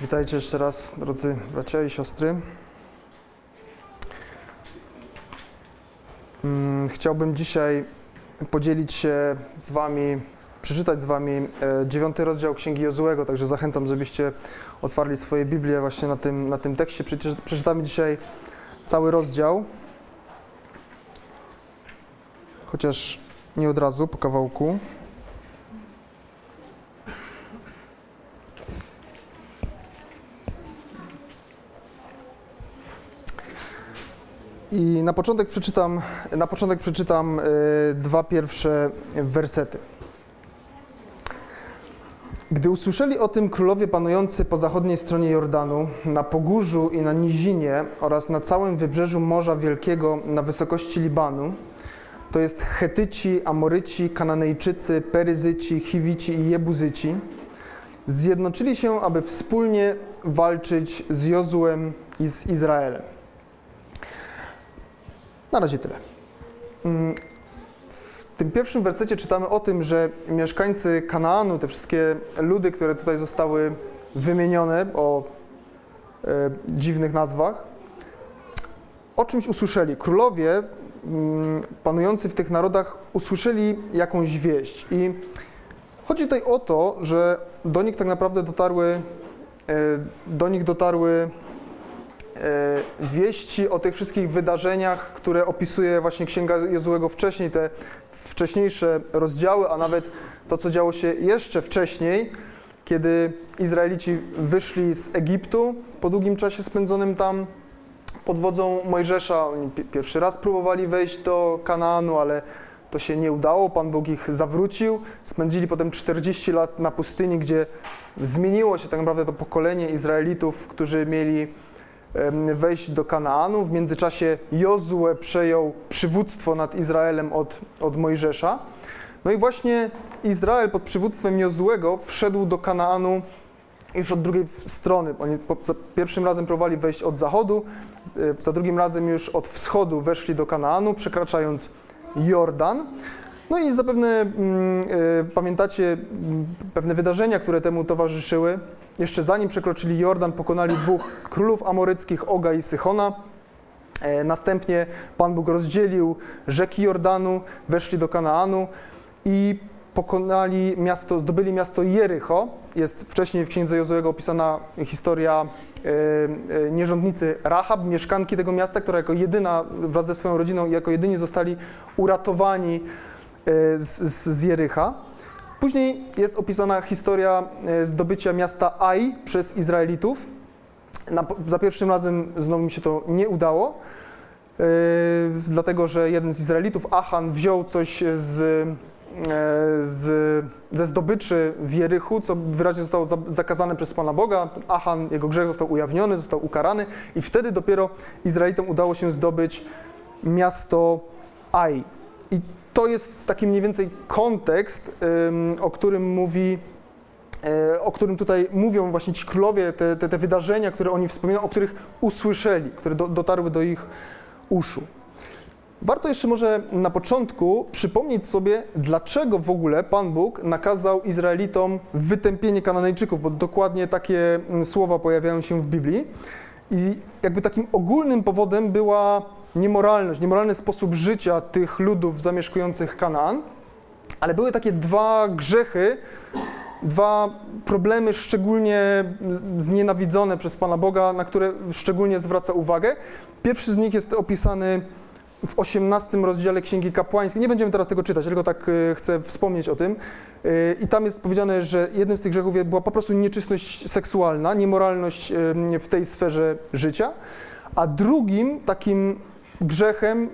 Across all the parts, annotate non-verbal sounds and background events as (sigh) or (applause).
Witajcie jeszcze raz, drodzy bracia i siostry. Mm, Chciałbym dzisiaj podzielić się z Wami, przeczytać z Wami e, dziewiąty rozdział Księgi Jozułego, także zachęcam, żebyście otwarli swoje Biblię właśnie na tym, na tym tekście. Przeczy- Przeczytamy dzisiaj cały rozdział, chociaż nie od razu, po kawałku. I na początek przeczytam, na początek przeczytam y, dwa pierwsze wersety. Gdy usłyszeli o tym królowie panujący po zachodniej stronie Jordanu, na Pogórzu i na Nizinie oraz na całym wybrzeżu Morza Wielkiego na wysokości Libanu, to jest Chetyci, Amoryci, Kananejczycy, Peryzyci, Chiwici i Jebuzyci, zjednoczyli się, aby wspólnie walczyć z Jozłem i z Izraelem. Na razie tyle. Mm, W tym pierwszym wersecie czytamy o tym, że mieszkańcy Kanaanu, te wszystkie ludy, które tutaj zostały wymienione o e, dziwnych nazwach, o czymś usłyszeli. Królowie mm, panujący w tych narodach usłyszeli jakąś wieść. I chodzi tutaj o to, że do nich tak naprawdę dotarły, e, do nich dotarły wieści o tych wszystkich wydarzeniach, które opisuje właśnie Księga Jozułego wcześniej, te wcześniejsze rozdziały, a nawet to, co działo się jeszcze wcześniej, kiedy Izraelici wyszli z Egiptu po długim czasie spędzonym tam pod wodzą Mojżesza. Oni pi- pierwszy raz próbowali wejść do Kanaanu, ale to się nie udało. Pan Bóg ich zawrócił. Spędzili potem 40 lat na pustyni, gdzie zmieniło się tak naprawdę to pokolenie Izraelitów, którzy mieli wejść do Kanaanu. W międzyczasie Jozue przejął przywództwo nad Izraelem od, od Mojżesza. No i właśnie Izrael pod przywództwem Jozuego wszedł do Kanaanu już od drugiej strony. Oni po, za pierwszym razem próbowali wejść od zachodu, y, za drugim razem już od wschodu weszli do Kanaanu, przekraczając Jordan. No i zapewne y, pamiętacie mm, pewne wydarzenia, które temu towarzyszyły. Jeszcze zanim przekroczyli Jordan, pokonali dwóch królów amoryckich, Oga i Sychona. E, Następnie Pan Bóg rozdzielił rzeki Jordanu, weszli do Kanaanu i pokonali miasto, zdobyli miasto Jericho. Jest wcześniej w księdze Jozuego opisana historia e, e, nierządnicy Rahab, mieszkanki tego miasta, która jako jedyna wraz ze swoją rodziną i jako jedyni zostali uratowani z, z, z Jericha. Później jest opisana historia e, zdobycia miasta Ai przez Izraelitów. Na, za pierwszym razem znowu mi się to nie udało, yy, dlatego że jeden z Izraelitów, Achan, wziął coś z, e, z, ze zdobyczy w Jerychu, co wyraźnie zostało za, zakazane przez Pana Boga. Achan, jego grzech został ujawniony, został ukarany i wtedy dopiero Izraelitom udało się zdobyć miasto Ai. To jest taki mniej więcej kontekst, o którym mówi e, o którym tutaj mówią właśnie ci królowie, te, te, te wydarzenia, które oni wspominają, o których usłyszeli, które do, dotarły do ich uszu. Warto jeszcze może na początku przypomnieć sobie, dlaczego w ogóle Pan Bóg nakazał Izraelitom wytępienie Kananejczyków, bo dokładnie takie mm, słowa pojawiają się w Biblii. I jakby takim ogólnym powodem była niemoralność, niemoralny sposób życia tych ludów zamieszkujących Kanaan, ale były takie dwa grzechy, dwa problemy szczególnie znienawidzone przez Pana Boga, na które szczególnie zwraca uwagę. Pierwszy z nich jest opisany w 18 rozdziale Księgi Kapłańskiej. Nie będziemy teraz tego czytać, tylko tak e, chcę wspomnieć o tym. E, I tam jest powiedziane, że jednym z tych grzechów była po prostu nieczystość seksualna, niemoralność e, w tej sferze życia, a drugim takim grzechem e,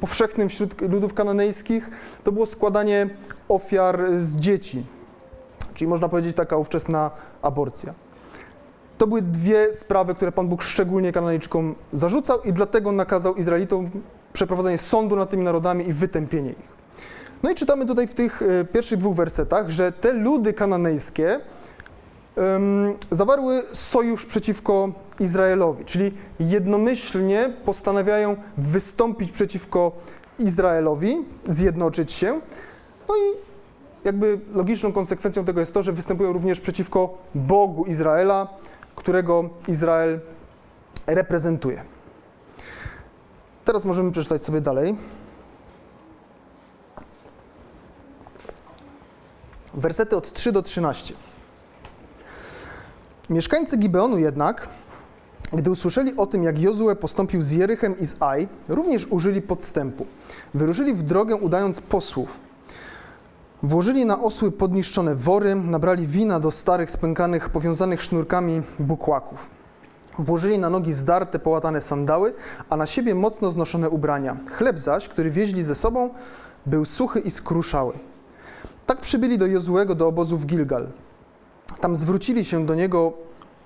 powszechnym wśród ludów kananejskich to było składanie ofiar z dzieci, czyli można powiedzieć taka ówczesna aborcja. To były dwie sprawy, które Pan Bóg szczególnie Kananejczykom zarzucał i dlatego nakazał Izraelitom przeprowadzenie sądu nad tymi narodami i wytępienie ich. No i czytamy tutaj w tych e, pierwszych dwóch wersetach, że te ludy kananejskie zawarły sojusz przeciwko Izraelowi, czyli jednomyślnie postanawiają wystąpić przeciwko Izraelowi, zjednoczyć się. No i jakby logiczną konsekwencją tego jest to, że występują również przeciwko Bogu Izraela, którego Izrael reprezentuje. Teraz możemy przeczytać sobie dalej. Wersety od 3 do 13. Mieszkańcy Gibeonu jednak, gdy usłyszeli o tym, jak Jozue postąpił z Jerychem i z Aj, również użyli podstępu. Wyruszyli w drogę, udając posłów. Włożyli na osły podniszczone wory, nabrali wina do starych, spękanych, powiązanych sznurkami bukłaków. Włożyli na nogi zdarte, połatane sandały, a na siebie mocno znoszone ubrania. Chleb zaś, który wieźli ze sobą, był suchy i skruszały. Tak przybyli do Jozuego do obozu w Gilgal. Tam zwrócili się do niego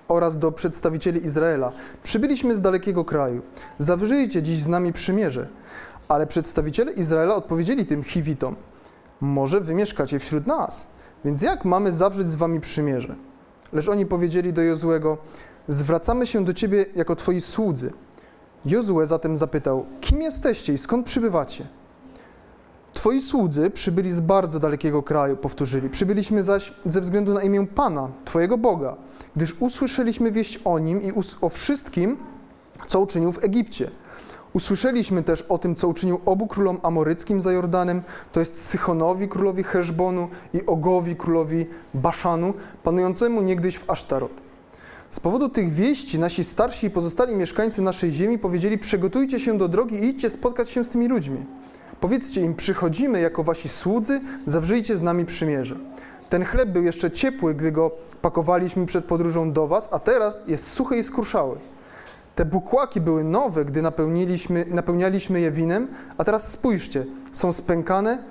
oraz do przedstawicieli Izraela. Przybyliśmy z dalekiego kraju. Zawrzyjcie dziś z nami przymierze. Ale przedstawiciele Izraela odpowiedzieli tym Chiwitom: Może wy mieszkacie wśród nas, więc jak mamy zawrzeć z wami przymierze? Lecz oni powiedzieli do Jozuego: Zwracamy się do ciebie jako twoi słudzy. Jozue zatem zapytał: Kim jesteście i skąd przybywacie? Twoi słudzy przybyli z bardzo dalekiego kraju, powtórzyli. Przybyliśmy zaś ze względu na imię Pana, Twojego Boga, gdyż usłyszeliśmy wieść o Nim i o wszystkim, co uczynił w Egipcie. Usłyszeliśmy też o tym, co uczynił obu królom amoryckim za Jordanem, to jest Sychonowi, królowi Heszbonu i Ogowi, królowi Baszanu, panującemu niegdyś w Asztarot. Z powodu tych wieści nasi starsi i pozostali mieszkańcy naszej ziemi powiedzieli: Przygotujcie się do drogi i idźcie spotkać się z tymi ludźmi. Powiedzcie im, przychodzimy jako wasi słudzy, zawrzyjcie z nami przymierze. Ten chleb był jeszcze ciepły, gdy go pakowaliśmy przed podróżą do was, a teraz jest suchy i skruszały. Te bukłaki były nowe, gdy napełniliśmy, napełnialiśmy je winem, a teraz spójrzcie, są spękane.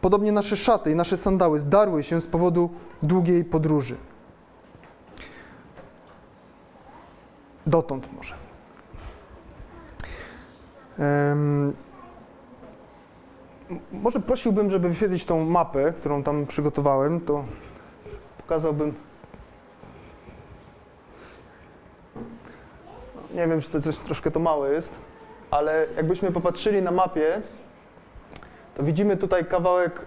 Podobnie nasze szaty i nasze sandały zdarły się z powodu długiej podróży. Dotąd może. Może prosiłbym, żeby wyświetlić tą mapę, którą tam przygotowałem, to pokazałbym. Nie wiem, czy to coś troszkę to małe jest, ale jakbyśmy popatrzyli na mapie, to widzimy tutaj kawałek,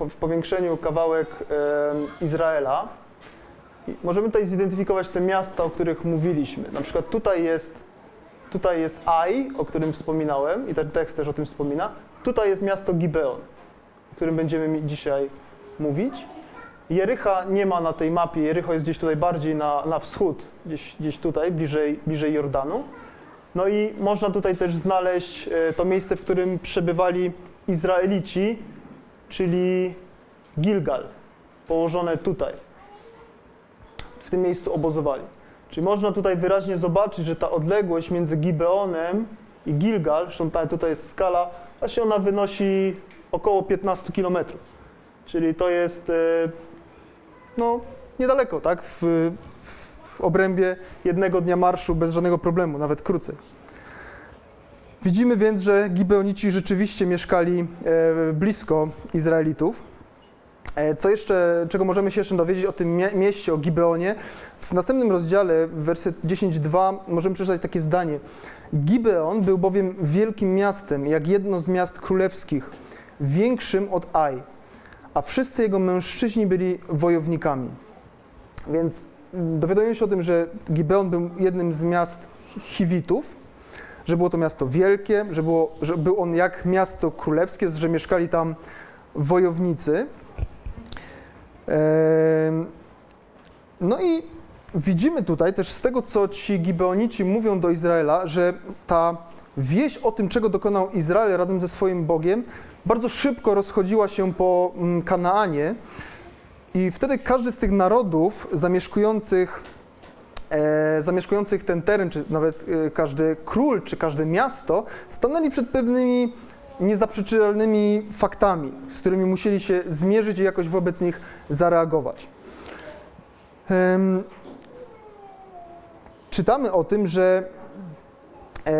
e, w powiększeniu kawałek e, Izraela. I możemy tutaj zidentyfikować te miasta, o których mówiliśmy. Na przykład tutaj jest, tutaj jest Ai, o którym wspominałem i ten tekst też o tym wspomina. Tutaj jest miasto Gibeon, o którym będziemy dzisiaj mówić. Jerycha nie ma na tej mapie, Jericho jest gdzieś tutaj bardziej na, na wschód, gdzieś, gdzieś tutaj, bliżej, bliżej Jordanu. No i można tutaj też znaleźć e, to miejsce, w którym przebywali Izraelici, czyli Gilgal, położone tutaj. W tym miejscu obozowali. Czyli można tutaj wyraźnie zobaczyć, że ta odległość między Gibeonem i Gilgal, zresztą tutaj jest skala, właśnie ona wynosi około 15 km. Czyli to jest e, no, niedaleko, tak? W, w obrębie jednego dnia marszu bez żadnego problemu, nawet krócej. Widzimy więc, że Gibeonici rzeczywiście mieszkali e, blisko Izraelitów. E, co jeszcze, czego możemy się jeszcze dowiedzieć o tym mieście, o Gibeonie? W następnym rozdziale, werset 10.2, możemy przeczytać takie zdanie. Gibeon był bowiem wielkim miastem, jak jedno z miast królewskich, większym od Aj, a wszyscy jego mężczyźni byli wojownikami. Więc dowiadujemy się o tym, że Gibeon był jednym z miast Hiwitów, że było to miasto wielkie, że, było, że był on jak miasto królewskie, że mieszkali tam wojownicy. No i widzimy tutaj też z tego, co ci Gibeonici mówią do Izraela, że ta wieść o tym, czego dokonał Izrael razem ze swoim Bogiem, bardzo szybko rozchodziła się po mm, Kanaanie i wtedy każdy z tych narodów zamieszkujących, e, zamieszkujących ten teren, czy nawet e, każdy król, czy każde miasto, stanęli przed pewnymi niezaprzeczalnymi faktami, z którymi musieli się zmierzyć i jakoś wobec nich zareagować. Czytamy o tym, że e,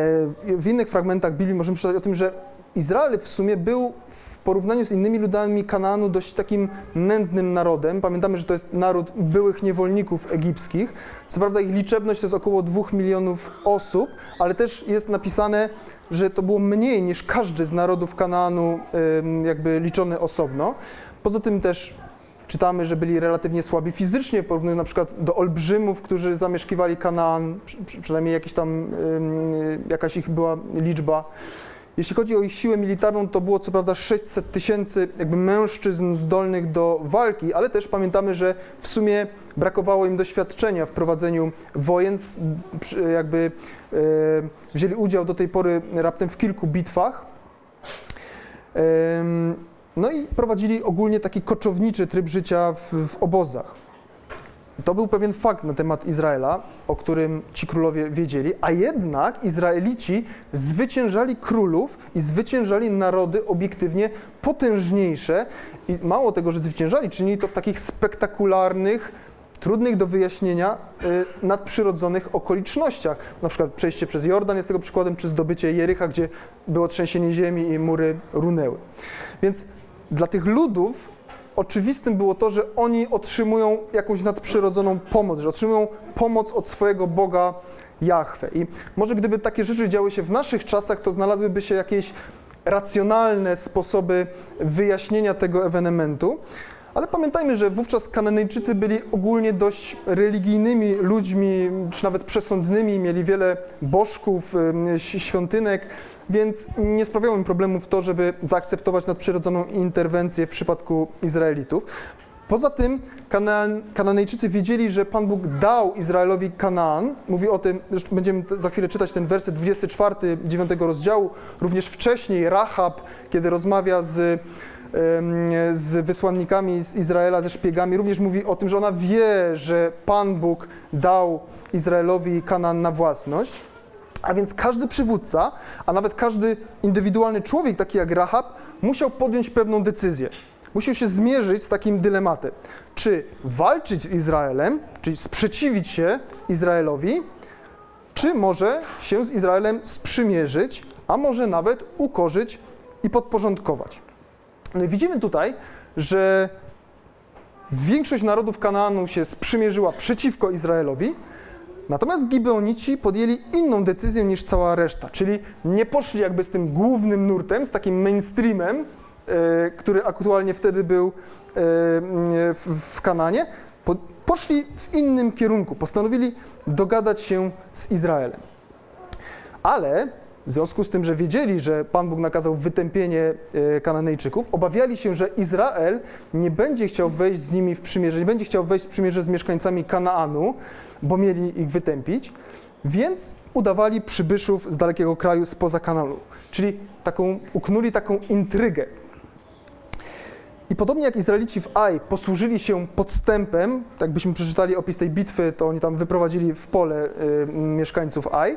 w innych fragmentach Biblii możemy czytać o tym, że Izrael w sumie był w porównaniu z innymi ludami Kanaanu dość takim nędznym narodem. Pamiętamy, że to jest naród byłych niewolników egipskich. Co prawda ich liczebność to jest około 2 milionów osób, ale też jest napisane, że to było mniej niż każdy z narodów Kanaanu jakby liczony osobno. Poza tym też czytamy, że byli relatywnie słabi fizycznie, porównując na przykład do olbrzymów, którzy zamieszkiwali Kanaan, przynajmniej jakiś tam, jakaś ich była liczba. Jeśli chodzi o ich siłę militarną, to było co prawda 600 tysięcy jakby mężczyzn zdolnych do walki, ale też pamiętamy, że w sumie brakowało im doświadczenia w prowadzeniu wojen, jakby e, wzięli udział do tej pory raptem w kilku bitwach. No i prowadzili ogólnie taki koczowniczy tryb życia w, w obozach. To był pewien fakt na temat Izraela, o którym ci królowie wiedzieli, a jednak Izraelici zwyciężali królów i zwyciężali narody obiektywnie potężniejsze i mało tego, że zwyciężali, czynili to w takich spektakularnych, trudnych do wyjaśnienia y, nadprzyrodzonych okolicznościach. Na przykład przejście przez Jordan jest tego przykładem, czy zdobycie Jericha, gdzie było trzęsienie ziemi i mury runęły. Więc dla tych ludów oczywistym było to, że oni otrzymują jakąś nadprzyrodzoną pomoc, że otrzymują pomoc od swojego Boga Jahwe. I może gdyby takie rzeczy działy się w naszych czasach, to znalazłyby się jakieś racjonalne sposoby wyjaśnienia tego ewenementu. Ale pamiętajmy, że wówczas Kananejczycy byli ogólnie dość religijnymi ludźmi, czy nawet przesądnymi, mieli wiele bożków, świątynek, więc nie sprawiało im problemów to, żeby zaakceptować nadprzyrodzoną interwencję w przypadku Izraelitów. Poza tym Kanaan, Kananejczycy wiedzieli, że Pan Bóg dał Izraelowi Kanaan. Mówi o tym, będziemy za chwilę czytać ten werset 24, 9 rozdziału. Również wcześniej Rahab, kiedy rozmawia z, z wysłannikami z Izraela, ze szpiegami, również mówi o tym, że ona wie, że Pan Bóg dał Izraelowi Kanaan na własność. A więc każdy przywódca, a nawet każdy indywidualny człowiek, taki jak Rahab, musiał podjąć pewną decyzję. Musiał się zmierzyć z takim dylematem. Czy walczyć z Izraelem, czyli sprzeciwić się Izraelowi, czy może się z Izraelem sprzymierzyć, a może nawet ukorzyć i podporządkować. No i widzimy tutaj, że większość narodów Kanaanu się sprzymierzyła przeciwko Izraelowi, Natomiast Gibeonici podjęli inną decyzję niż cała reszta, czyli nie poszli jakby z tym głównym nurtem, z takim mainstreamem, e, który aktualnie wtedy był e, w, Kananie, po, poszli w innym kierunku, postanowili dogadać się z Izraelem. Ale w związku z tym, że wiedzieli, że Pan Bóg nakazał wytępienie e, Kananejczyków, obawiali się, że Izrael nie będzie chciał wejść z nimi w przymierze, nie będzie chciał wejść w przymierze z mieszkańcami Kanaanu, bo mieli ich wytępić, więc udawali przybyszów z dalekiego kraju spoza Kanaanu. Czyli taką, uknuli taką intrygę. I podobnie jak Izraelici w Aj posłużyli się podstępem, tak byśmy przeczytali opis tej bitwy, to oni tam wyprowadzili w pole y, mieszkańców Aj,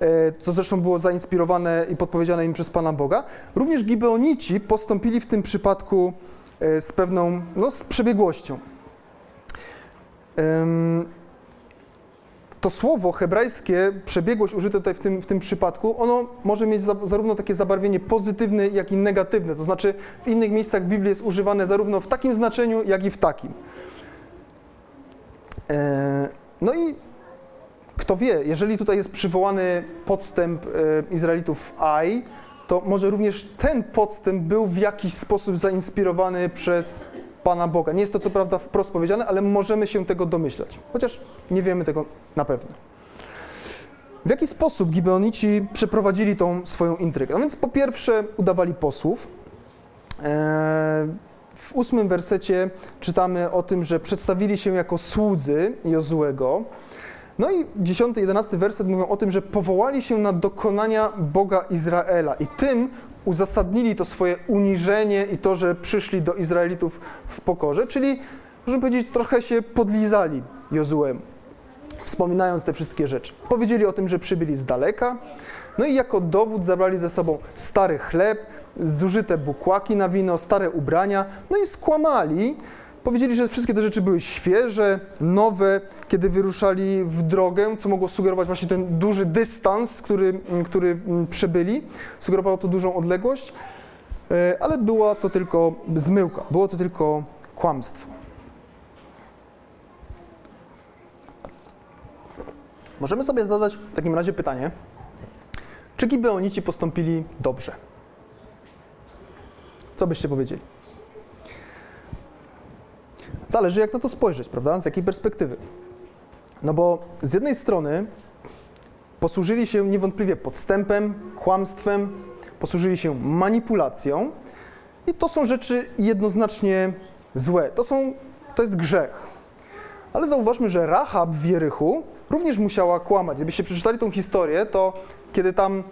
E, co zresztą było zainspirowane i podpowiedziane im przez Pana Boga. Również Gibeonici postąpili w tym przypadku e, z pewną, no, z przebiegłością. To słowo hebrajskie, przebiegłość użyte tutaj w tym, w tym przypadku, ono może mieć za, zarówno takie zabarwienie pozytywne, jak i negatywne. To znaczy w innych miejscach w Biblii jest używane zarówno w takim znaczeniu, jak i w takim. E, no i kto wie, jeżeli tutaj jest przywołany podstęp e, Izraelitów w Ai, to może również ten podstęp był w jakiś sposób zainspirowany przez Pana Boga. Nie jest to co prawda wprost powiedziane, ale możemy się tego domyślać, chociaż nie wiemy tego na pewno. W jaki sposób Gibeonici przeprowadzili tą swoją intrygę? No więc po pierwsze udawali posłów. E, w ósmym wersecie czytamy o tym, że przedstawili się jako słudzy Jozułego. No i 10, 11 werset mówią o tym, że powołali się na dokonania Boga Izraela i tym uzasadnili to swoje uniżenie i to, że przyszli do Izraelitów w pokorze, czyli, możemy powiedzieć, trochę się podlizali Jozuemu, wspominając te wszystkie rzeczy. Powiedzieli o tym, że przybyli z daleka, no i jako dowód zabrali ze sobą stary chleb, zużyte bukłaki na wino, stare ubrania, no i skłamali, Powiedzieli, że wszystkie te rzeczy były świeże, nowe, kiedy wyruszali w drogę, co mogło sugerować właśnie ten duży dystans, który, który przebyli. Sugerowało to dużą odległość, e, ale była to tylko zmyłka, było to tylko kłamstwo. Możemy sobie zadać w takim razie pytanie, czy Gibeonici postąpili dobrze? Co byście powiedzieli? Zależy, jak na to spojrzeć, prawda? Z jakiej perspektywy. No bo z jednej strony posłużyli się niewątpliwie podstępem, kłamstwem, posłużyli się manipulacją i to są rzeczy jednoznacznie złe. To, są, to jest grzech. Ale zauważmy, że Rahab w Jerychu również musiała kłamać. Gdybyście przeczytali tą historię, to kiedy tam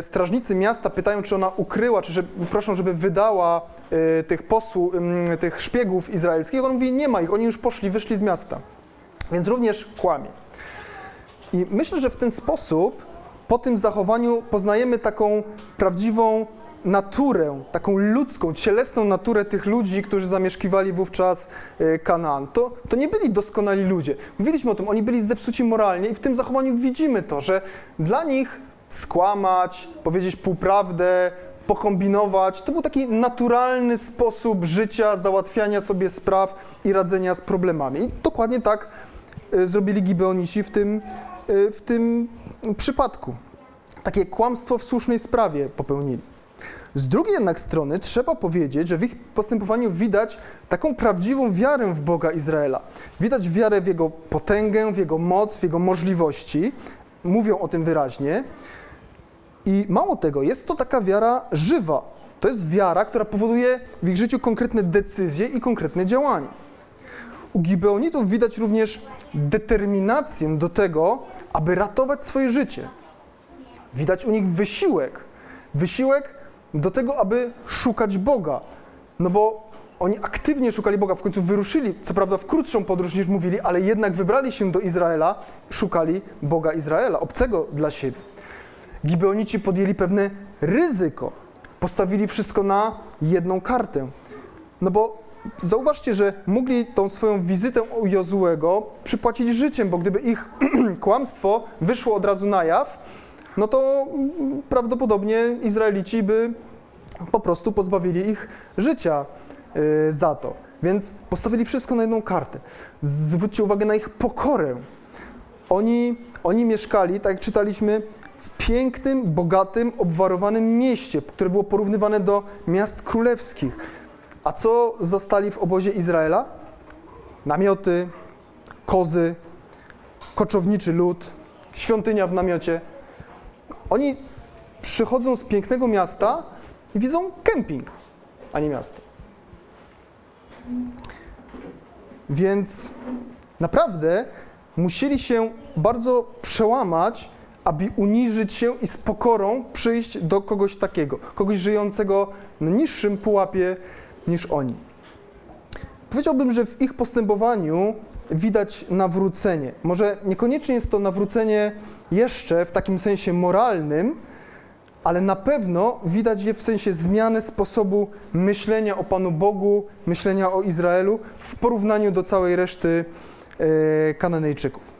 strażnicy miasta pytają, czy ona ukryła, czy że, proszą, żeby wydała e, tych posłów, tych szpiegów izraelskich, on mówi, nie ma ich, oni już poszli, wyszli z miasta. Więc również kłamie. I myślę, że w ten sposób po tym zachowaniu poznajemy taką prawdziwą naturę, taką ludzką, cielesną naturę tych ludzi, którzy zamieszkiwali wówczas e, Kanaan. To, to nie byli doskonali ludzie. Mówiliśmy o tym, oni byli zepsuci moralnie i w tym zachowaniu widzimy to, że dla nich skłamać, powiedzieć półprawdę, pokombinować, to był taki naturalny sposób życia, załatwiania sobie spraw i radzenia z problemami. I dokładnie tak e, zrobili Gibeonici w tym, e, w tym przypadku. Takie kłamstwo w słusznej sprawie popełnili. Z drugiej jednak strony trzeba powiedzieć, że w ich postępowaniu widać taką prawdziwą wiarę w Boga Izraela. Widać wiarę w Jego potęgę, w Jego moc, w Jego możliwości. Mówią o tym wyraźnie. I mało tego, jest to taka wiara żywa. To jest wiara, która powoduje w ich życiu konkretne decyzje i konkretne działania. U Gibeonitów widać również determinację do tego, aby ratować swoje życie. Widać u nich wysiłek. Wysiłek do tego, aby szukać Boga. No bo oni aktywnie szukali Boga, w końcu wyruszyli, co prawda w krótszą podróż niż mówili, ale jednak wybrali się do Izraela, szukali Boga Izraela, obcego dla siebie. Gibeonici podjęli pewne ryzyko, postawili wszystko na jedną kartę. No bo zauważcie, że mogli tą swoją wizytę u Jozułego przypłacić życiem, bo gdyby ich (clears throat) kłamstwo wyszło od razu na jaw, no to prawdopodobnie Izraelici by po prostu pozbawili ich życia y, za to. Więc postawili wszystko na jedną kartę. Zwróćcie uwagę na ich pokorę. Oni, oni mieszkali, tak jak czytaliśmy, w pięknym, bogatym, obwarowanym mieście, które było porównywane do miast królewskich. A co zastali w obozie Izraela? Namioty, kozy, koczowniczy lud, świątynia w namiocie. Oni przychodzą z pięknego miasta i widzą kemping, a nie miasto. Więc naprawdę musieli się bardzo przełamać, aby uniżyć się i z pokorą przyjść do kogoś takiego, kogoś żyjącego na niższym pułapie niż oni. Powiedziałbym, że w ich postępowaniu widać nawrócenie. Może niekoniecznie jest to nawrócenie jeszcze w takim sensie moralnym, ale na pewno widać je w sensie zmiany sposobu myślenia o Panu Bogu, myślenia o Izraelu w porównaniu do całej reszty e, Kananejczyków.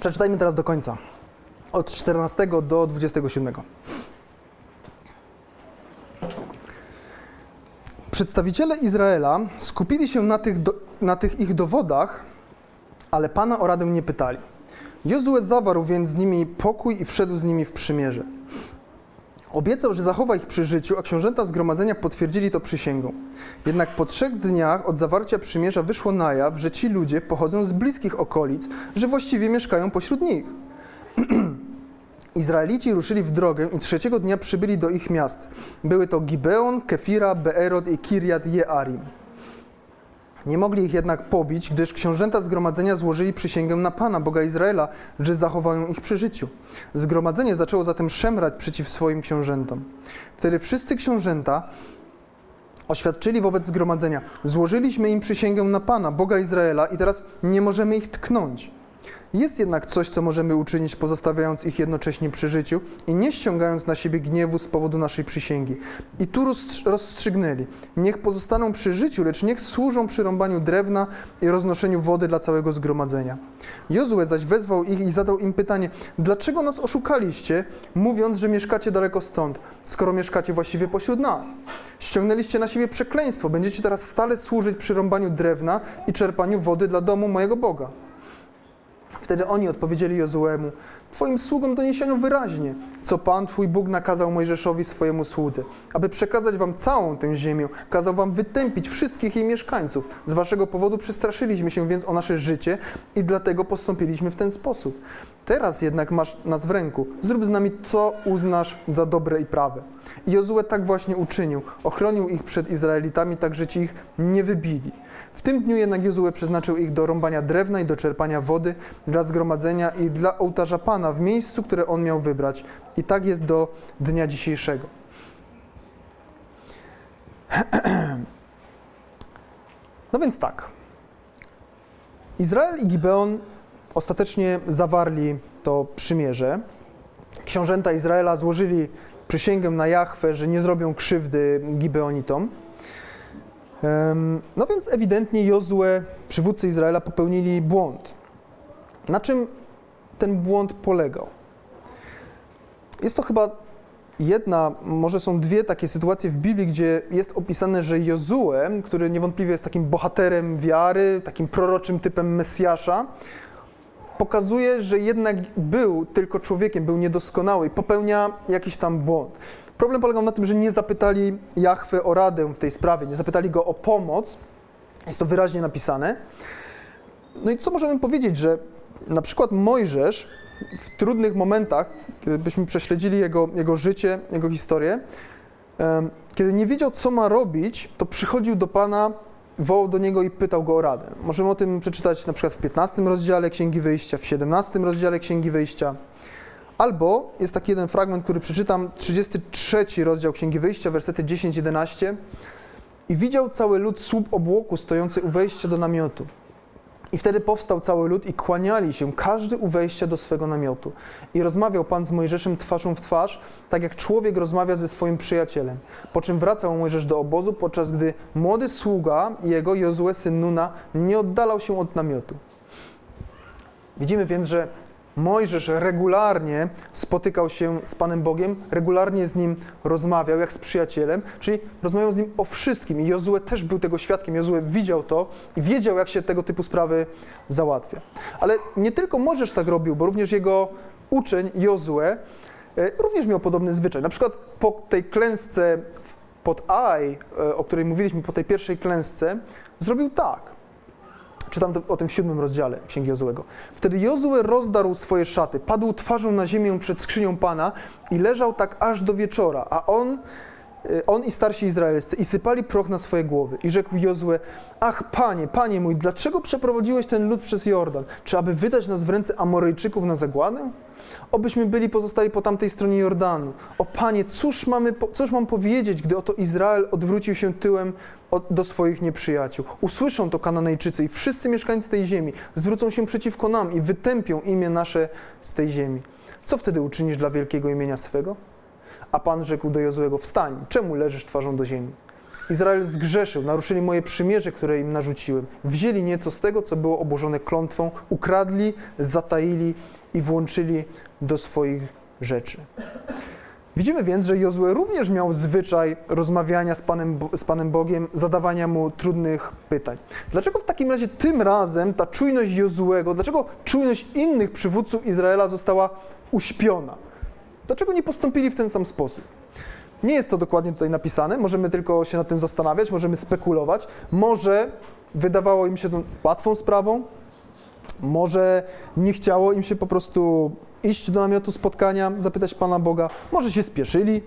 Przeczytajmy teraz do końca, od 14 do 27. Przedstawiciele Izraela skupili się na tych, do, na tych ich dowodach, ale Pana o radę nie pytali. Jozue zawarł więc z nimi pokój i wszedł z nimi w przymierze. Obiecał, że zachowa ich przy życiu, a książęta zgromadzenia potwierdzili to przysięgą. Jednak po trzech dniach od zawarcia przymierza wyszło na jaw, że ci ludzie pochodzą z bliskich okolic, że właściwie mieszkają pośród nich. (clears throat) Izraelici ruszyli w drogę i trzeciego dnia przybyli do ich miast. Były to Gibeon, Kefira, Beerod i Kirjat Jearim. Nie mogli ich jednak pobić, gdyż książęta zgromadzenia złożyli przysięgę na Pana, Boga Izraela, że zachowają ich przy życiu. Zgromadzenie zaczęło zatem szemrać przeciw swoim książętom. Wtedy wszyscy książęta oświadczyli wobec zgromadzenia: Złożyliśmy im przysięgę na Pana, Boga Izraela, i teraz nie możemy ich tknąć. Jest jednak coś, co możemy uczynić, pozostawiając ich jednocześnie przy życiu i nie ściągając na siebie gniewu z powodu naszej przysięgi. I tu rozstrzygnęli: Niech pozostaną przy życiu, lecz niech służą przy rąbaniu drewna i roznoszeniu wody dla całego zgromadzenia. Jozue zaś wezwał ich i zadał im pytanie: Dlaczego nas oszukaliście, mówiąc, że mieszkacie daleko stąd, skoro mieszkacie właściwie pośród nas? Ściągnęliście na siebie przekleństwo, będziecie teraz stale służyć przy rąbaniu drewna i czerpaniu wody dla domu mojego Boga. Wtedy oni odpowiedzieli Jozuemu, Twoim sługom doniesiono wyraźnie, co Pan Twój Bóg nakazał Mojżeszowi swojemu słudze, aby przekazać Wam całą tę ziemię, kazał Wam wytępić wszystkich jej mieszkańców. Z Waszego powodu przestraszyliśmy się więc o nasze życie i dlatego postąpiliśmy w ten sposób. Teraz jednak masz nas w ręku. Zrób z nami, co uznasz za dobre i prawe. I Jozue tak właśnie uczynił. Ochronił ich przed Izraelitami, tak że ci ich nie wybili. W tym dniu jednak Jozue przeznaczył ich do rąbania drewna i do czerpania wody dla zgromadzenia i dla ołtarza Pana w miejscu, które on miał wybrać. I tak jest do dnia dzisiejszego. (clears throat) No więc tak. Izrael i Gibeon ostatecznie zawarli to przymierze. Książęta Izraela złożyli przysięgę na Jachwę, że nie zrobią krzywdy Gibeonitom. No więc ewidentnie Jozue, przywódcy Izraela, popełnili błąd. Na czym ten błąd polegał? Jest to chyba jedna, może są dwie takie sytuacje w Biblii, gdzie jest opisane, że Jozue, który niewątpliwie jest takim bohaterem wiary, takim proroczym typem Mesjasza, pokazuje, że jednak był tylko człowiekiem, był niedoskonały i popełnia jakiś tam błąd. Problem polegał na tym, że nie zapytali Jachwę o radę w tej sprawie, nie zapytali go o pomoc. Jest to wyraźnie napisane. No i co możemy powiedzieć, że na przykład Mojżesz w trudnych momentach, kiedybyśmy prześledzili jego, jego życie, jego historię, kiedy nie wiedział, co ma robić, to przychodził do Pana, wołał do Niego i pytał Go o radę. Możemy o tym przeczytać na przykład w 15 rozdziale Księgi Wyjścia, w 17 rozdziale Księgi Wyjścia. Albo jest taki jeden fragment, który przeczytam, 33 rozdział Księgi Wyjścia, wersety 10-11. I widział cały lud słup obłoku stojący u wejścia do namiotu. I wtedy powstał cały lud i kłaniali się, każdy u wejścia do swego namiotu. I rozmawiał Pan z Mojżeszem twarzą w twarz, tak jak człowiek rozmawia ze swoim przyjacielem. Po czym wracał Mojżesz do obozu, podczas gdy młody sługa jego, Jozue, syn Nuna, nie oddalał się od namiotu. Widzimy więc, że Mojżesz regularnie spotykał się z Panem Bogiem, regularnie z Nim rozmawiał, jak z przyjacielem, czyli rozmawiał z Nim o wszystkim. I Jozue też był tego świadkiem. Jozue widział to i wiedział, jak się tego typu sprawy załatwia. Ale nie tylko Mojżesz tak robił, bo również jego uczeń Jozue e, również miał podobny zwyczaj. Na przykład po tej klęsce pod Aj, e, o której mówiliśmy, po tej pierwszej klęsce, zrobił tak. Czytam o tym w siódmym rozdziale Księgi Jozuego. Wtedy Jozue rozdarł swoje szaty, padł twarzą na ziemię przed skrzynią Pana i leżał tak aż do wieczora, a on, e, on i starsi Izraelscy i sypali proch na swoje głowy. I rzekł Jozue, ach Panie, Panie mój, dlaczego przeprowadziłeś ten lud przez Jordan? Czy aby wydać nas w ręce Amoryjczyków na zagładę? Obyśmy byli pozostali po tamtej stronie Jordanu. O Panie, cóż, mamy, cóż mam powiedzieć, gdy oto Izrael odwrócił się tyłem do swoich nieprzyjaciół. Usłyszą to Kananejczycy i wszyscy mieszkańcy tej ziemi zwrócą się przeciwko nam i wytępią imię nasze z tej ziemi. Co wtedy uczynisz dla wielkiego imienia swego? A Pan rzekł do Jozłego, wstań, czemu leżysz twarzą do ziemi? Izrael zgrzeszył, naruszyli moje przymierze, które im narzuciłem. Wzięli nieco z tego, co było obłożone klątwą, ukradli, zataili i włączyli do swoich rzeczy. Widzimy więc, że Jozue również miał zwyczaj rozmawiania z Panem, z Panem Bogiem, zadawania mu trudnych pytań. Dlaczego w takim razie tym razem ta czujność Jozuego, dlaczego czujność innych przywódców Izraela została uśpiona? Dlaczego nie postąpili w ten sam sposób? Nie jest to dokładnie tutaj napisane, możemy tylko się nad tym zastanawiać, możemy spekulować. Może wydawało im się to łatwą sprawą, może nie chciało im się po prostu iść do namiotu spotkania, zapytać Pana Boga, może się spieszyli,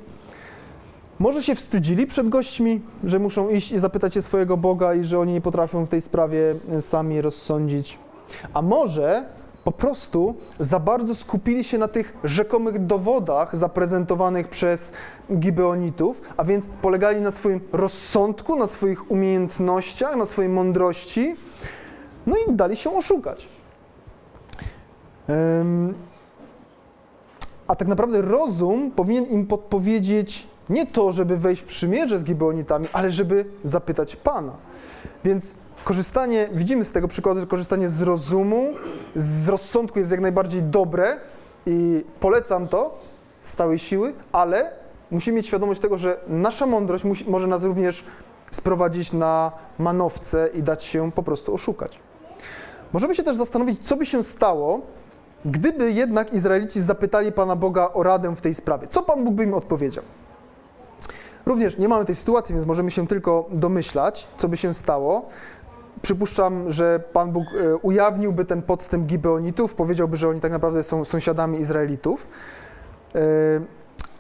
może się wstydzili przed gośćmi, że muszą iść i zapytać się swojego Boga i że oni nie potrafią w tej sprawie sami rozsądzić. A może po prostu za bardzo skupili się na tych rzekomych dowodach zaprezentowanych przez Gibeonitów, a więc polegali na swoim rozsądku, na swoich umiejętnościach, na swojej mądrości, no i dali się oszukać. A tak naprawdę rozum powinien im podpowiedzieć nie to, żeby wejść w przymierze z Gibeonitami, ale żeby zapytać Pana. Więc korzystanie, widzimy z tego przykładu, że korzystanie z rozumu, z rozsądku jest jak najbardziej dobre i polecam to z całej siły, ale musimy mieć świadomość tego, że nasza mądrość musi, może nas również sprowadzić na manowce i dać się po prostu oszukać. Możemy się też zastanowić, co by się stało, gdyby jednak Izraelici zapytali Pana Boga o radę w tej sprawie, co Pan Bóg by im odpowiedział? Również nie mamy tej sytuacji, więc możemy się tylko domyślać, co by się stało. Przypuszczam, że Pan Bóg e, ujawniłby ten podstęp Gibeonitów, powiedziałby, że oni tak naprawdę są sąsiadami Izraelitów. E,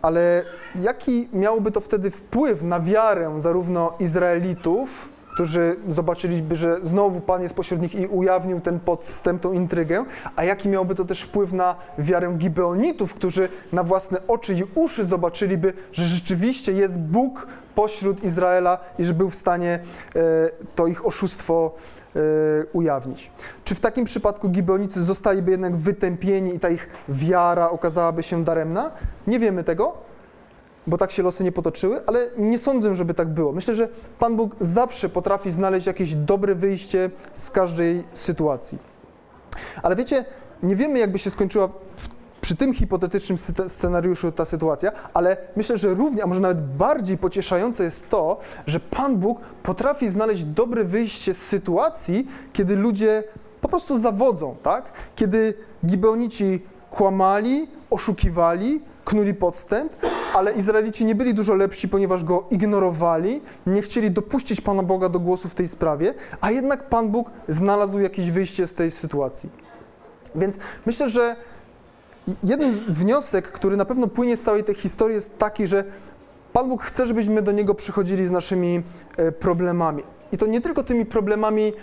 ale jaki miałoby to wtedy wpływ na wiarę zarówno Izraelitów, którzy zobaczyliby, że znowu Pan jest pośród nich i ujawnił ten podstęp, tą intrygę, a jaki miałby to też wpływ na wiarę Gibeonitów, którzy na własne oczy i uszy zobaczyliby, że rzeczywiście jest Bóg pośród Izraela i że był w stanie e, to ich oszustwo e, ujawnić. Czy w takim przypadku Gibeonicy zostaliby jednak wytępieni i ta ich wiara okazałaby się daremna? Nie wiemy tego, bo tak się losy nie potoczyły, ale nie sądzę, żeby tak było. Myślę, że Pan Bóg zawsze potrafi znaleźć jakieś dobre wyjście z każdej sytuacji. Ale wiecie, nie wiemy, jakby się skończyła przy tym hipotetycznym scenariuszu ta sytuacja, ale myślę, że równie, a może nawet bardziej pocieszające jest to, że Pan Bóg potrafi znaleźć dobre wyjście z sytuacji, kiedy ludzie po prostu zawodzą, tak? Kiedy Gibeonici kłamali, oszukiwali, knuli podstęp, ale Izraelici nie byli dużo lepsi, ponieważ go ignorowali, nie chcieli dopuścić Pana Boga do głosu w tej sprawie, a jednak Pan Bóg znalazł jakieś wyjście z tej sytuacji. Więc myślę, że jeden wniosek, który na pewno płynie z całej tej historii, jest taki, że Pan Bóg chce, żebyśmy do Niego przychodzili z naszymi e, problemami. I to nie tylko tymi problemami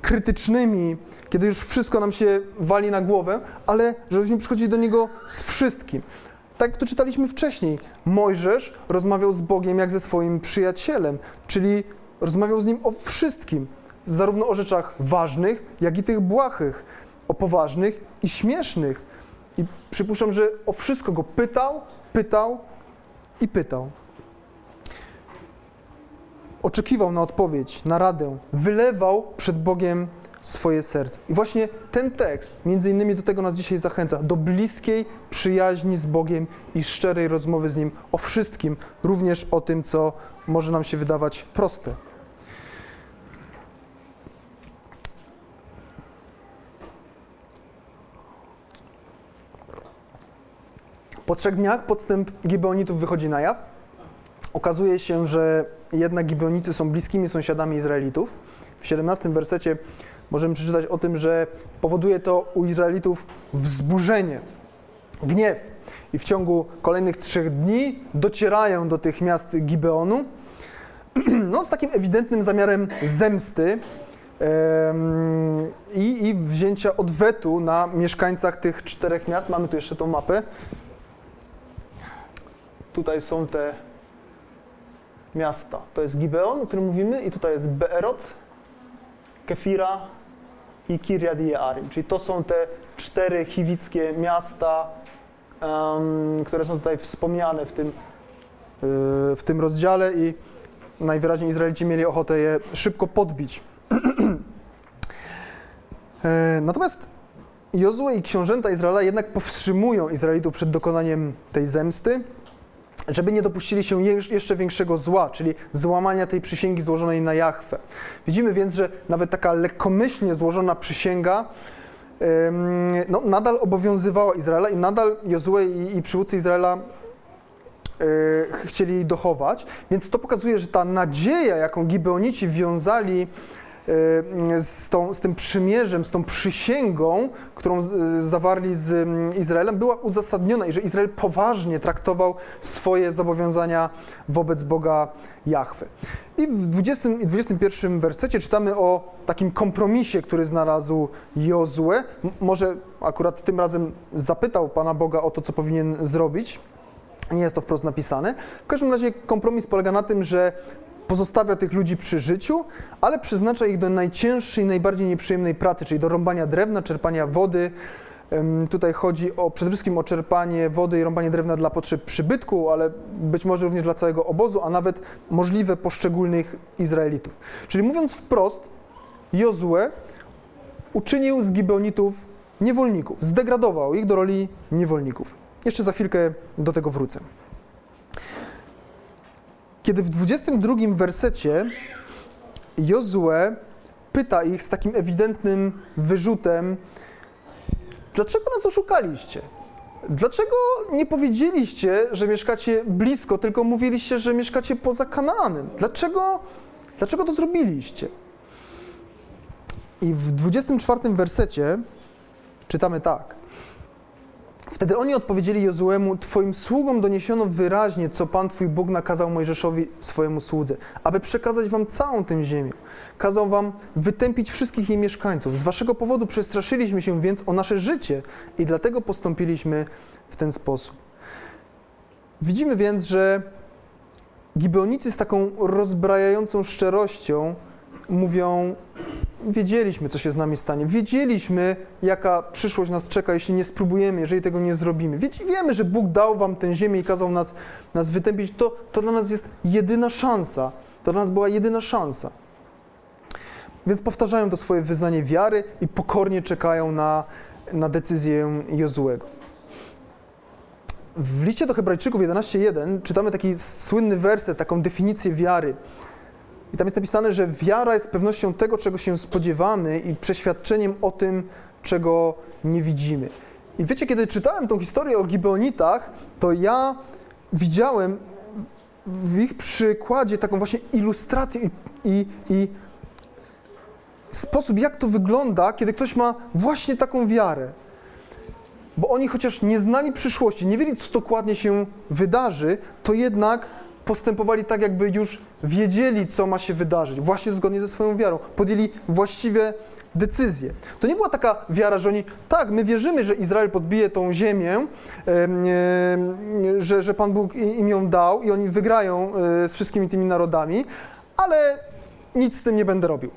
krytycznymi, kiedy już wszystko nam się wali na głowę, ale żebyśmy przychodzili do Niego z wszystkim. Tak jak to czytaliśmy wcześniej, Mojżesz rozmawiał z Bogiem jak ze swoim przyjacielem, czyli rozmawiał z Nim o wszystkim, zarówno o rzeczach ważnych, jak i tych błahych, o poważnych i śmiesznych. I przypuszczam, że o wszystko go pytał, pytał i pytał. Oczekiwał na odpowiedź, na radę, wylewał przed Bogiem swoje serce. I właśnie ten tekst, między innymi do tego nas dzisiaj zachęca, do bliskiej przyjaźni z Bogiem i szczerej rozmowy z Nim o wszystkim, również o tym, co może nam się wydawać proste. Po trzech dniach podstęp Gibeonitów wychodzi na jaw. Okazuje się, że jednak Gibeonicy są bliskimi sąsiadami Izraelitów. W 17 wersecie możemy przeczytać o tym, że powoduje to u Izraelitów wzburzenie, gniew. I w ciągu kolejnych trzech dni docierają do tych miast Gibeonu, (clears throat) no, z takim ewidentnym zamiarem zemsty i, i wzięcia odwetu na mieszkańcach tych czterech miast. Mamy tu jeszcze tą mapę. Tutaj są te miasta. To jest Gibeon, o którym mówimy, i tutaj jest Beerot, Kefira, i Kiryat Jearim, czyli to są te cztery chiwickie miasta, um, które są tutaj wspomniane w tym, yy, w tym rozdziale i najwyraźniej Izraelici mieli ochotę je szybko podbić. (clears throat) E, natomiast Jozue i książęta Izraela jednak powstrzymują Izraelitów przed dokonaniem tej zemsty żeby nie dopuścili się jeszcze większego zła, czyli złamania tej przysięgi złożonej na Jachwę. Widzimy więc, że nawet taka lekkomyślnie złożona przysięga no, nadal obowiązywała Izraela i nadal Jozue i, i przywódcy Izraela e, chcieli dochować, więc to pokazuje, że ta nadzieja, jaką Gibeonici wiązali z, tą, z tym przymierzem, z tą przysięgą, którą zawarli z mm, Izraelem, była uzasadniona i że Izrael poważnie traktował swoje zobowiązania wobec Boga Jahwe. I w 20 i 21 wersecie czytamy o takim kompromisie, który znalazł Jozue. Może akurat tym razem zapytał Pana Boga o to, co powinien zrobić. Nie jest to wprost napisane. W każdym razie kompromis polega na tym, że pozostawia tych ludzi przy życiu, ale przeznacza ich do najcięższej, najbardziej nieprzyjemnej pracy, czyli do rąbania drewna, czerpania wody. Tutaj chodzi o, przede wszystkim o czerpanie wody i rąbanie drewna dla potrzeb przybytku, ale być może również dla całego obozu, a nawet możliwe poszczególnych Izraelitów. Czyli mówiąc wprost, Jozue uczynił z Gibeonitów niewolników, zdegradował ich do roli niewolników. Jeszcze za chwilkę do tego wrócę. Kiedy w 22 wersecie Jozue pyta ich z takim ewidentnym wyrzutem, Dlaczego nas oszukaliście? Dlaczego nie powiedzieliście, że mieszkacie blisko, tylko mówiliście, że mieszkacie poza Kanaanem? Dlaczego, dlaczego to zrobiliście? I w 24 wersecie czytamy tak. Wtedy oni odpowiedzieli Jozuemu, Twoim sługom doniesiono wyraźnie, co Pan Twój Bóg nakazał Mojżeszowi, swojemu słudze, aby przekazać Wam całą tę ziemię. Kazał Wam wytępić wszystkich jej mieszkańców. Z Waszego powodu przestraszyliśmy się więc o nasze życie i dlatego postąpiliśmy w ten sposób. Widzimy więc, że Gibeonicy z taką rozbrajającą szczerością mówią: Wiedzieliśmy, co się z nami stanie. Wiedzieliśmy, jaka przyszłość nas czeka, jeśli nie spróbujemy, jeżeli tego nie zrobimy. Wiemy, że Bóg dał Wam tę ziemię i kazał nas, nas wytępić. To, to dla nas jest jedyna szansa. To dla nas była jedyna szansa. Więc powtarzają to swoje wyznanie wiary i pokornie czekają na, na decyzję Jozuego. W liście do Hebrajczyków 11.1 czytamy taki słynny werset, taką definicję wiary. I tam jest napisane, że wiara jest pewnością tego, czego się spodziewamy i przeświadczeniem o tym, czego nie widzimy. I wiecie, kiedy czytałem tą historię o Gibeonitach, to ja widziałem w ich przykładzie taką właśnie ilustrację i, i, i sposób, jak to wygląda, kiedy ktoś ma właśnie taką wiarę. Bo oni chociaż nie znali przyszłości, nie wiedzieli, co dokładnie się wydarzy, to jednak postępowali tak, jakby już wiedzieli, co ma się wydarzyć, właśnie zgodnie ze swoją wiarą. Podjęli właściwe decyzje. To nie była taka wiara, że oni, tak, my wierzymy, że Izrael podbije tą ziemię, że, że Pan Bóg im ją dał i oni wygrają e, z wszystkimi tymi narodami, ale nic z tym nie będę robił.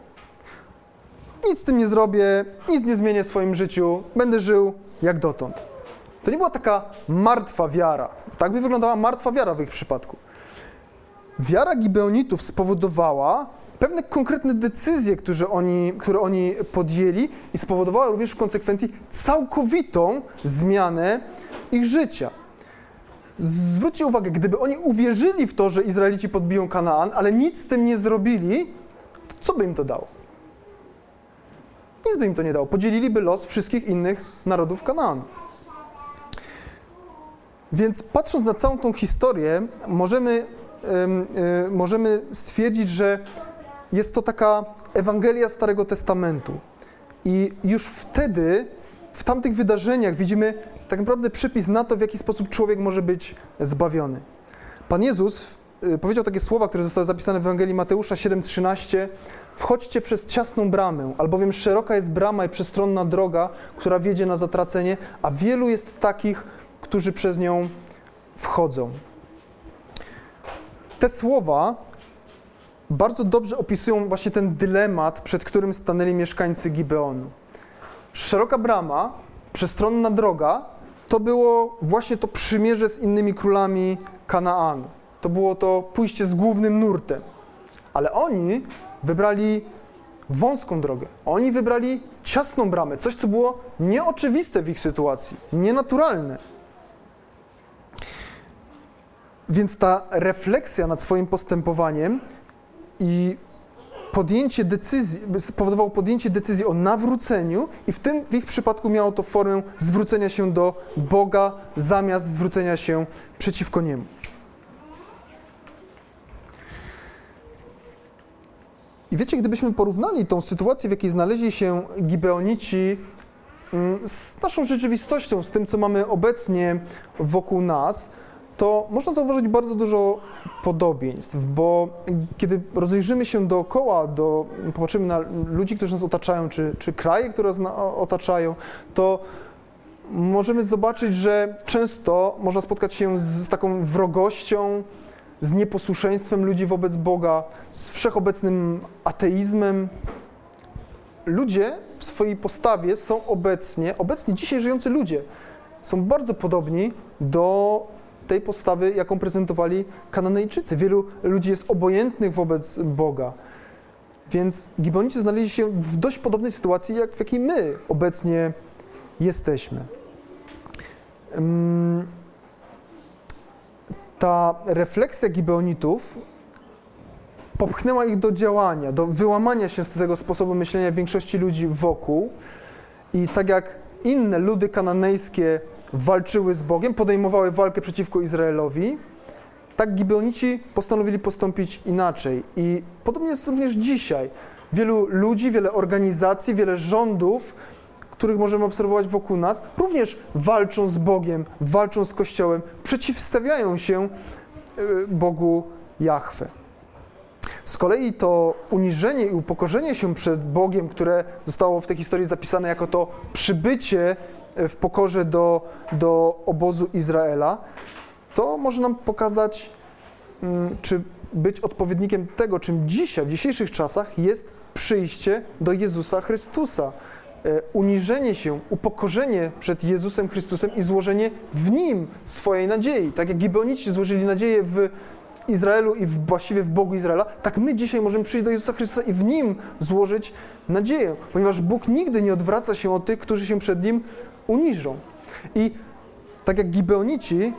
Nic z tym nie zrobię, nic nie zmienię w swoim życiu, będę żył jak dotąd. To nie była taka martwa wiara. Tak by wyglądała martwa wiara w ich przypadku. Wiara Gibeonitów spowodowała pewne konkretne decyzje, które oni, które oni podjęli i spowodowała również w konsekwencji całkowitą zmianę ich życia. Zwróćcie uwagę, gdyby oni uwierzyli w to, że Izraelici podbiją Kanaan, ale nic z tym nie zrobili, to co by im to dało? Nic by im to nie dało. Podzieliliby los wszystkich innych narodów Kanaanu. Więc patrząc na całą tą historię, możemy możemy stwierdzić, że jest to taka Ewangelia Starego Testamentu. I już wtedy, w tamtych wydarzeniach, widzimy tak naprawdę przepis na to, w jaki sposób człowiek może być zbawiony. Pan Jezus y, powiedział takie słowa, które zostały zapisane w Ewangelii Mateusza 7:13: Wchodźcie przez ciasną bramę, albowiem szeroka jest brama i przestronna droga, która wiedzie na zatracenie, a wielu jest takich, którzy przez nią wchodzą. Te słowa bardzo dobrze opisują właśnie ten dylemat, przed którym stanęli mieszkańcy Gibeonu. Szeroka brama, przestronna droga, to było właśnie to przymierze z innymi królami Kanaanu. To było to pójście z głównym nurtem. Ale oni wybrali wąską drogę. Oni wybrali ciasną bramę, coś, co było nieoczywiste w ich sytuacji, nienaturalne. Więc ta refleksja nad swoim postępowaniem i podjęcie decyzji, spowodowało podjęcie decyzji o nawróceniu i w tym w ich przypadku miało to formę zwrócenia się do Boga zamiast zwrócenia się przeciwko Niemu. I wiecie, gdybyśmy porównali tą sytuację, w jakiej znaleźli się Gibeonici mm, z naszą rzeczywistością, z tym, co mamy obecnie wokół nas, to można zauważyć bardzo dużo podobieństw, bo kiedy rozejrzymy się dookoła, do, popatrzymy na ludzi, którzy nas otaczają, czy, czy kraje, które nas otaczają, to możemy zobaczyć, że często można spotkać się z taką wrogością, z nieposłuszeństwem ludzi wobec Boga, z wszechobecnym ateizmem. Ludzie w swojej postawie są obecnie, obecnie dzisiaj żyjący ludzie, są bardzo podobni do tej postawy, jaką prezentowali Kananejczycy. Wielu ludzi jest obojętnych wobec Boga. Więc Gibonici znaleźli się w dość podobnej sytuacji, jak w jakiej my obecnie jesteśmy. Ta refleksja Gibeonitów popchnęła ich do działania, do wyłamania się z tego sposobu myślenia większości ludzi wokół. I tak jak inne ludy kananejskie walczyły z Bogiem, podejmowały walkę przeciwko Izraelowi, tak Gibeonici postanowili postąpić inaczej. I podobnie jest również dzisiaj. Wielu ludzi, wiele organizacji, wiele rządów, których możemy obserwować wokół nas, również walczą z Bogiem, walczą z Kościołem, przeciwstawiają się y, Bogu Jahwe. Z kolei to uniżenie i upokorzenie się przed Bogiem, które zostało w tej historii zapisane jako to przybycie e, w pokorze do, do obozu Izraela, to może nam pokazać, mm, czy być odpowiednikiem tego, czym dzisiaj, w dzisiejszych czasach jest przyjście do Jezusa Chrystusa. E, uniżenie się, upokorzenie przed Jezusem Chrystusem i złożenie w Nim swojej nadziei. Tak jak Gibeonici złożyli nadzieję w Izraelu i właściwie w Bogu Izraela, tak my dzisiaj możemy przyjść do Jezusa Chrystusa i w Nim złożyć nadzieję, ponieważ Bóg nigdy nie odwraca się od tych, którzy się przed Nim uniżą. I tak jak Gibeonici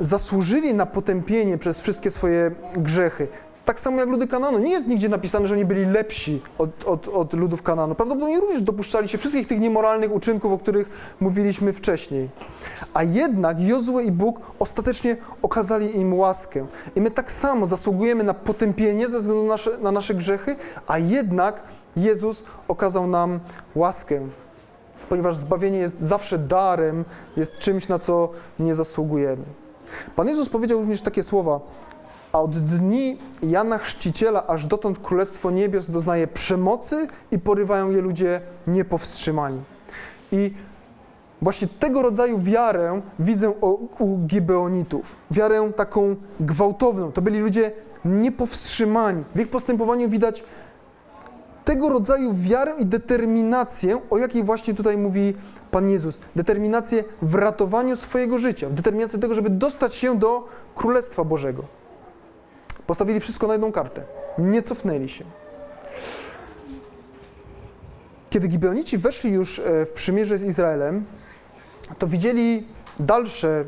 zasłużyli na potępienie przez wszystkie swoje grzechy, tak samo jak ludy Kananu. Nie jest nigdzie napisane, że oni byli lepsi od, od, od ludów Kananu. Prawdopodobnie również dopuszczali się wszystkich tych niemoralnych uczynków, o których mówiliśmy wcześniej. A jednak Jozue i Bóg ostatecznie okazali im łaskę. I my tak samo zasługujemy na potępienie ze względu na nasze, na nasze grzechy, a jednak Jezus okazał nam łaskę. Ponieważ zbawienie jest zawsze darem, jest czymś, na co nie zasługujemy. Pan Jezus powiedział również takie słowa: a od dni Jana Chrzciciela aż dotąd Królestwo Niebios doznaje przemocy i porywają je ludzie niepowstrzymani. I właśnie tego rodzaju wiarę widzę u Gibeonitów. Wiarę taką gwałtowną. To byli ludzie niepowstrzymani. W ich postępowaniu widać tego rodzaju wiarę i determinację, o jakiej właśnie tutaj mówi Pan Jezus. Determinację w ratowaniu swojego życia, determinację tego, żeby dostać się do Królestwa Bożego. Postawili wszystko na jedną kartę. Nie cofnęli się. Kiedy Gibeonici weszli już e, w przymierze z Izraelem, to widzieli dalsze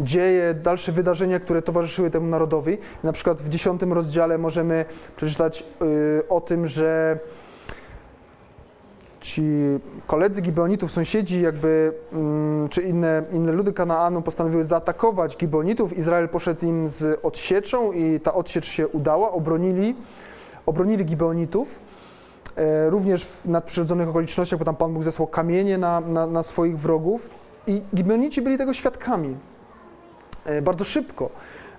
dzieje, dalsze wydarzenia, które towarzyszyły temu narodowi. Na przykład w dziesiątym rozdziale możemy przeczytać y, o tym, że ci koledzy Gibeonitów, sąsiedzi jakby, mm, czy inne, inne ludy Kanaanu postanowiły zaatakować Gibeonitów. Izrael poszedł im z odsieczą i ta odsiecz się udała, obronili, obronili Gibeonitów. E, również w nadprzyrodzonych okolicznościach, bo tam Pan Bóg zesłał kamienie na, na, na swoich wrogów i Gibeonici byli tego świadkami. E, bardzo szybko.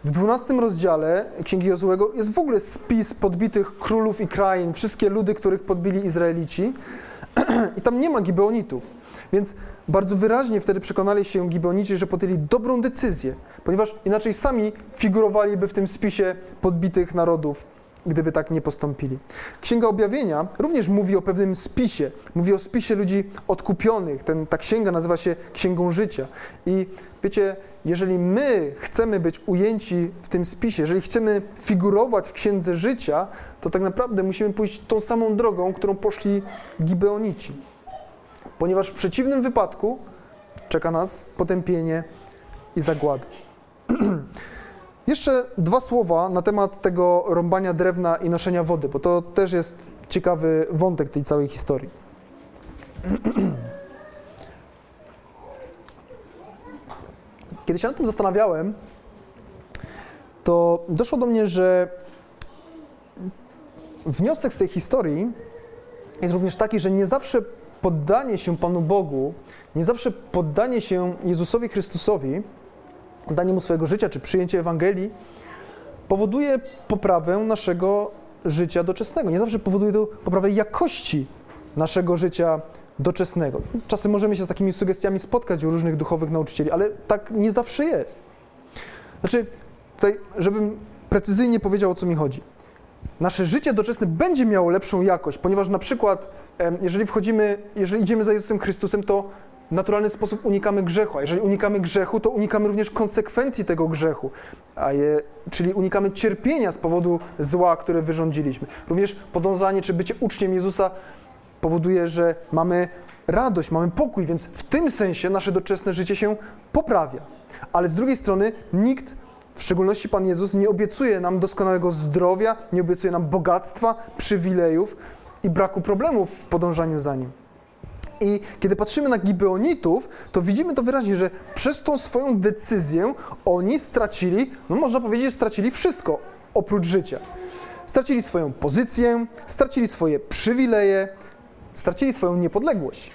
W 12 rozdziale Księgi Jozułego jest w ogóle spis podbitych królów i krain, wszystkie ludy, których podbili Izraelici. (clears throat) I tam nie ma Gibeonitów. Więc bardzo wyraźnie wtedy przekonali się Gibeonici, że podjęli dobrą decyzję, ponieważ inaczej sami figurowaliby w tym spisie podbitych narodów, gdyby tak nie postąpili. Księga Objawienia również mówi o pewnym spisie, mówi o spisie ludzi odkupionych. Ten, ta księga nazywa się Księgą Życia. I wiecie, jeżeli my chcemy być ujęci w tym spisie, jeżeli chcemy figurować w Księdze Życia, to tak naprawdę musimy pójść tą samą drogą, którą poszli Gibeonici. Ponieważ w przeciwnym wypadku czeka nas potępienie i zagłada. (clears throat) Jeszcze dwa słowa na temat tego rąbania drewna i noszenia wody, bo to też jest ciekawy wątek tej całej historii. (clears throat) Kiedy się nad tym zastanawiałem, to doszło do mnie, że wniosek z tej historii jest również taki, że nie zawsze poddanie się Panu Bogu, nie zawsze poddanie się Jezusowi Chrystusowi, oddanie Mu swojego życia czy przyjęcie Ewangelii powoduje poprawę naszego życia doczesnego. Nie zawsze powoduje to poprawę jakości naszego życia doczesnego. Czasem możemy się z takimi sugestiami spotkać u różnych duchowych nauczycieli, ale tak nie zawsze jest. Znaczy, tutaj, żebym precyzyjnie powiedział, o co mi chodzi. Nasze życie doczesne będzie miało lepszą jakość, ponieważ na przykład, jeżeli wchodzimy, jeżeli idziemy za Jezusem Chrystusem, to w naturalny sposób unikamy grzechu, a jeżeli unikamy grzechu, to unikamy również konsekwencji tego grzechu, a je, czyli unikamy cierpienia z powodu zła, które wyrządziliśmy. Również podążanie czy bycie uczniem Jezusa powoduje, że mamy radość, mamy pokój, więc w tym sensie nasze doczesne życie się poprawia. Ale z drugiej strony nikt, w szczególności Pan Jezus, nie obiecuje nam doskonałego zdrowia, nie obiecuje nam bogactwa, przywilejów i braku problemów w podążaniu za Nim. I kiedy patrzymy na Gibeonitów, to widzimy to wyraźnie, że przez tą swoją decyzję oni stracili, no można powiedzieć, stracili wszystko oprócz życia. Stracili swoją pozycję, stracili swoje przywileje, stracili swoją niepodległość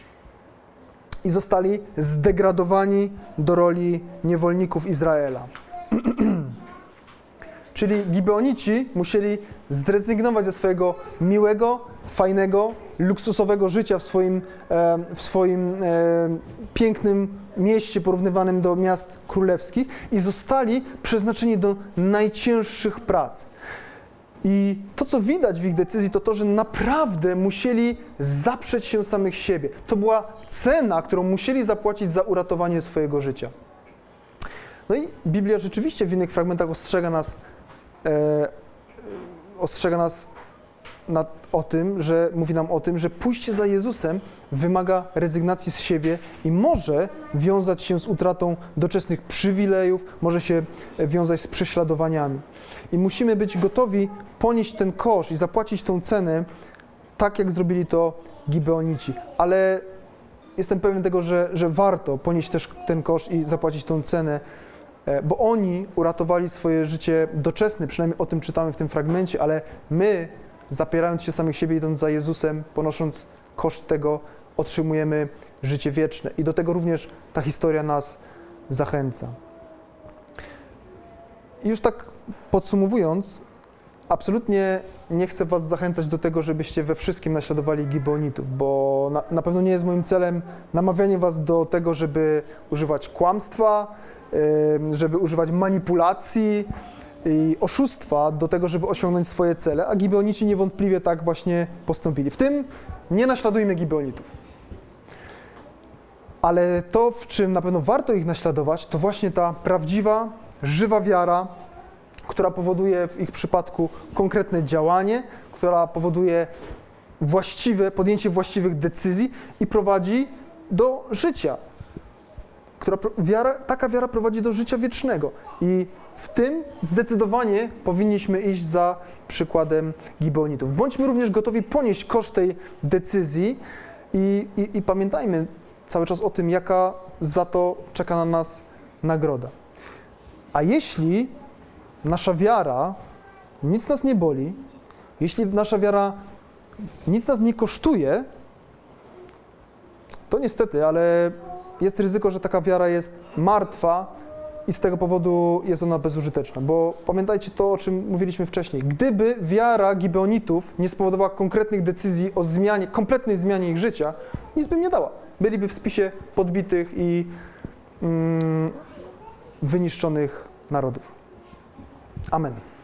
i zostali zdegradowani do roli niewolników Izraela. (clears throat) Czyli Gibeonici musieli zrezygnować ze swojego miłego, fajnego, luksusowego życia w swoim, e, w swoim e, pięknym mieście porównywanym do miast królewskich i zostali przeznaczeni do najcięższych prac. I to, co widać w ich decyzji, to to, że naprawdę musieli zaprzeć się samych siebie. To była cena, którą musieli zapłacić za uratowanie swojego życia. No i Biblia rzeczywiście w innych fragmentach ostrzega nas, e, ostrzega nas na, o tym, że mówi nam o tym, że pójście za Jezusem wymaga rezygnacji z siebie i może wiązać się z utratą doczesnych przywilejów, może się wiązać z prześladowaniami. I musimy być gotowi ponieść ten kosz i zapłacić tą cenę, tak jak zrobili to Gibeonici. Ale jestem pewien tego, że, że warto ponieść też ten kosz i zapłacić tą cenę, e, bo oni uratowali swoje życie doczesne, przynajmniej o tym czytamy w tym fragmencie, ale my, zapierając się samych siebie, idąc za Jezusem, ponosząc koszt tego, otrzymujemy życie wieczne. I do tego również ta historia nas zachęca. I już tak podsumowując, absolutnie nie chcę Was zachęcać do tego, żebyście we wszystkim naśladowali Gibeonitów, bo na, na, pewno nie jest moim celem namawianie Was do tego, żeby używać kłamstwa, żeby używać manipulacji oszustwa do tego, żeby osiągnąć swoje cele, a Gibeonici niewątpliwie tak właśnie postąpili. W tym nie naśladujmy Gibeonitów. Ale to, w czym na pewno warto ich naśladować, to właśnie ta prawdziwa, żywa wiara, która powoduje w ich przypadku konkretne działanie, która powoduje właściwe, podjęcie właściwych decyzji i prowadzi do życia. Która, wiara, taka wiara prowadzi do życia wiecznego. I w tym zdecydowanie powinniśmy iść za przykładem Gibeonitów. Bądźmy również gotowi ponieść koszt tej decyzji i, i, i pamiętajmy cały czas o tym, jaka za to czeka na nas nagroda. A jeśli nasza wiara nic nas nie boli, jeśli nasza wiara nic nas nie kosztuje, to niestety, ale jest ryzyko, że taka wiara jest martwa i z tego powodu jest ona bezużyteczna. Bo pamiętajcie to, o czym mówiliśmy wcześniej. Gdyby wiara Gibeonitów nie spowodowała konkretnych decyzji o zmianie, kompletnej zmianie ich życia, nic by im nie dała. Byliby w spisie podbitych i mm, wyniszczonych narodów. Amen.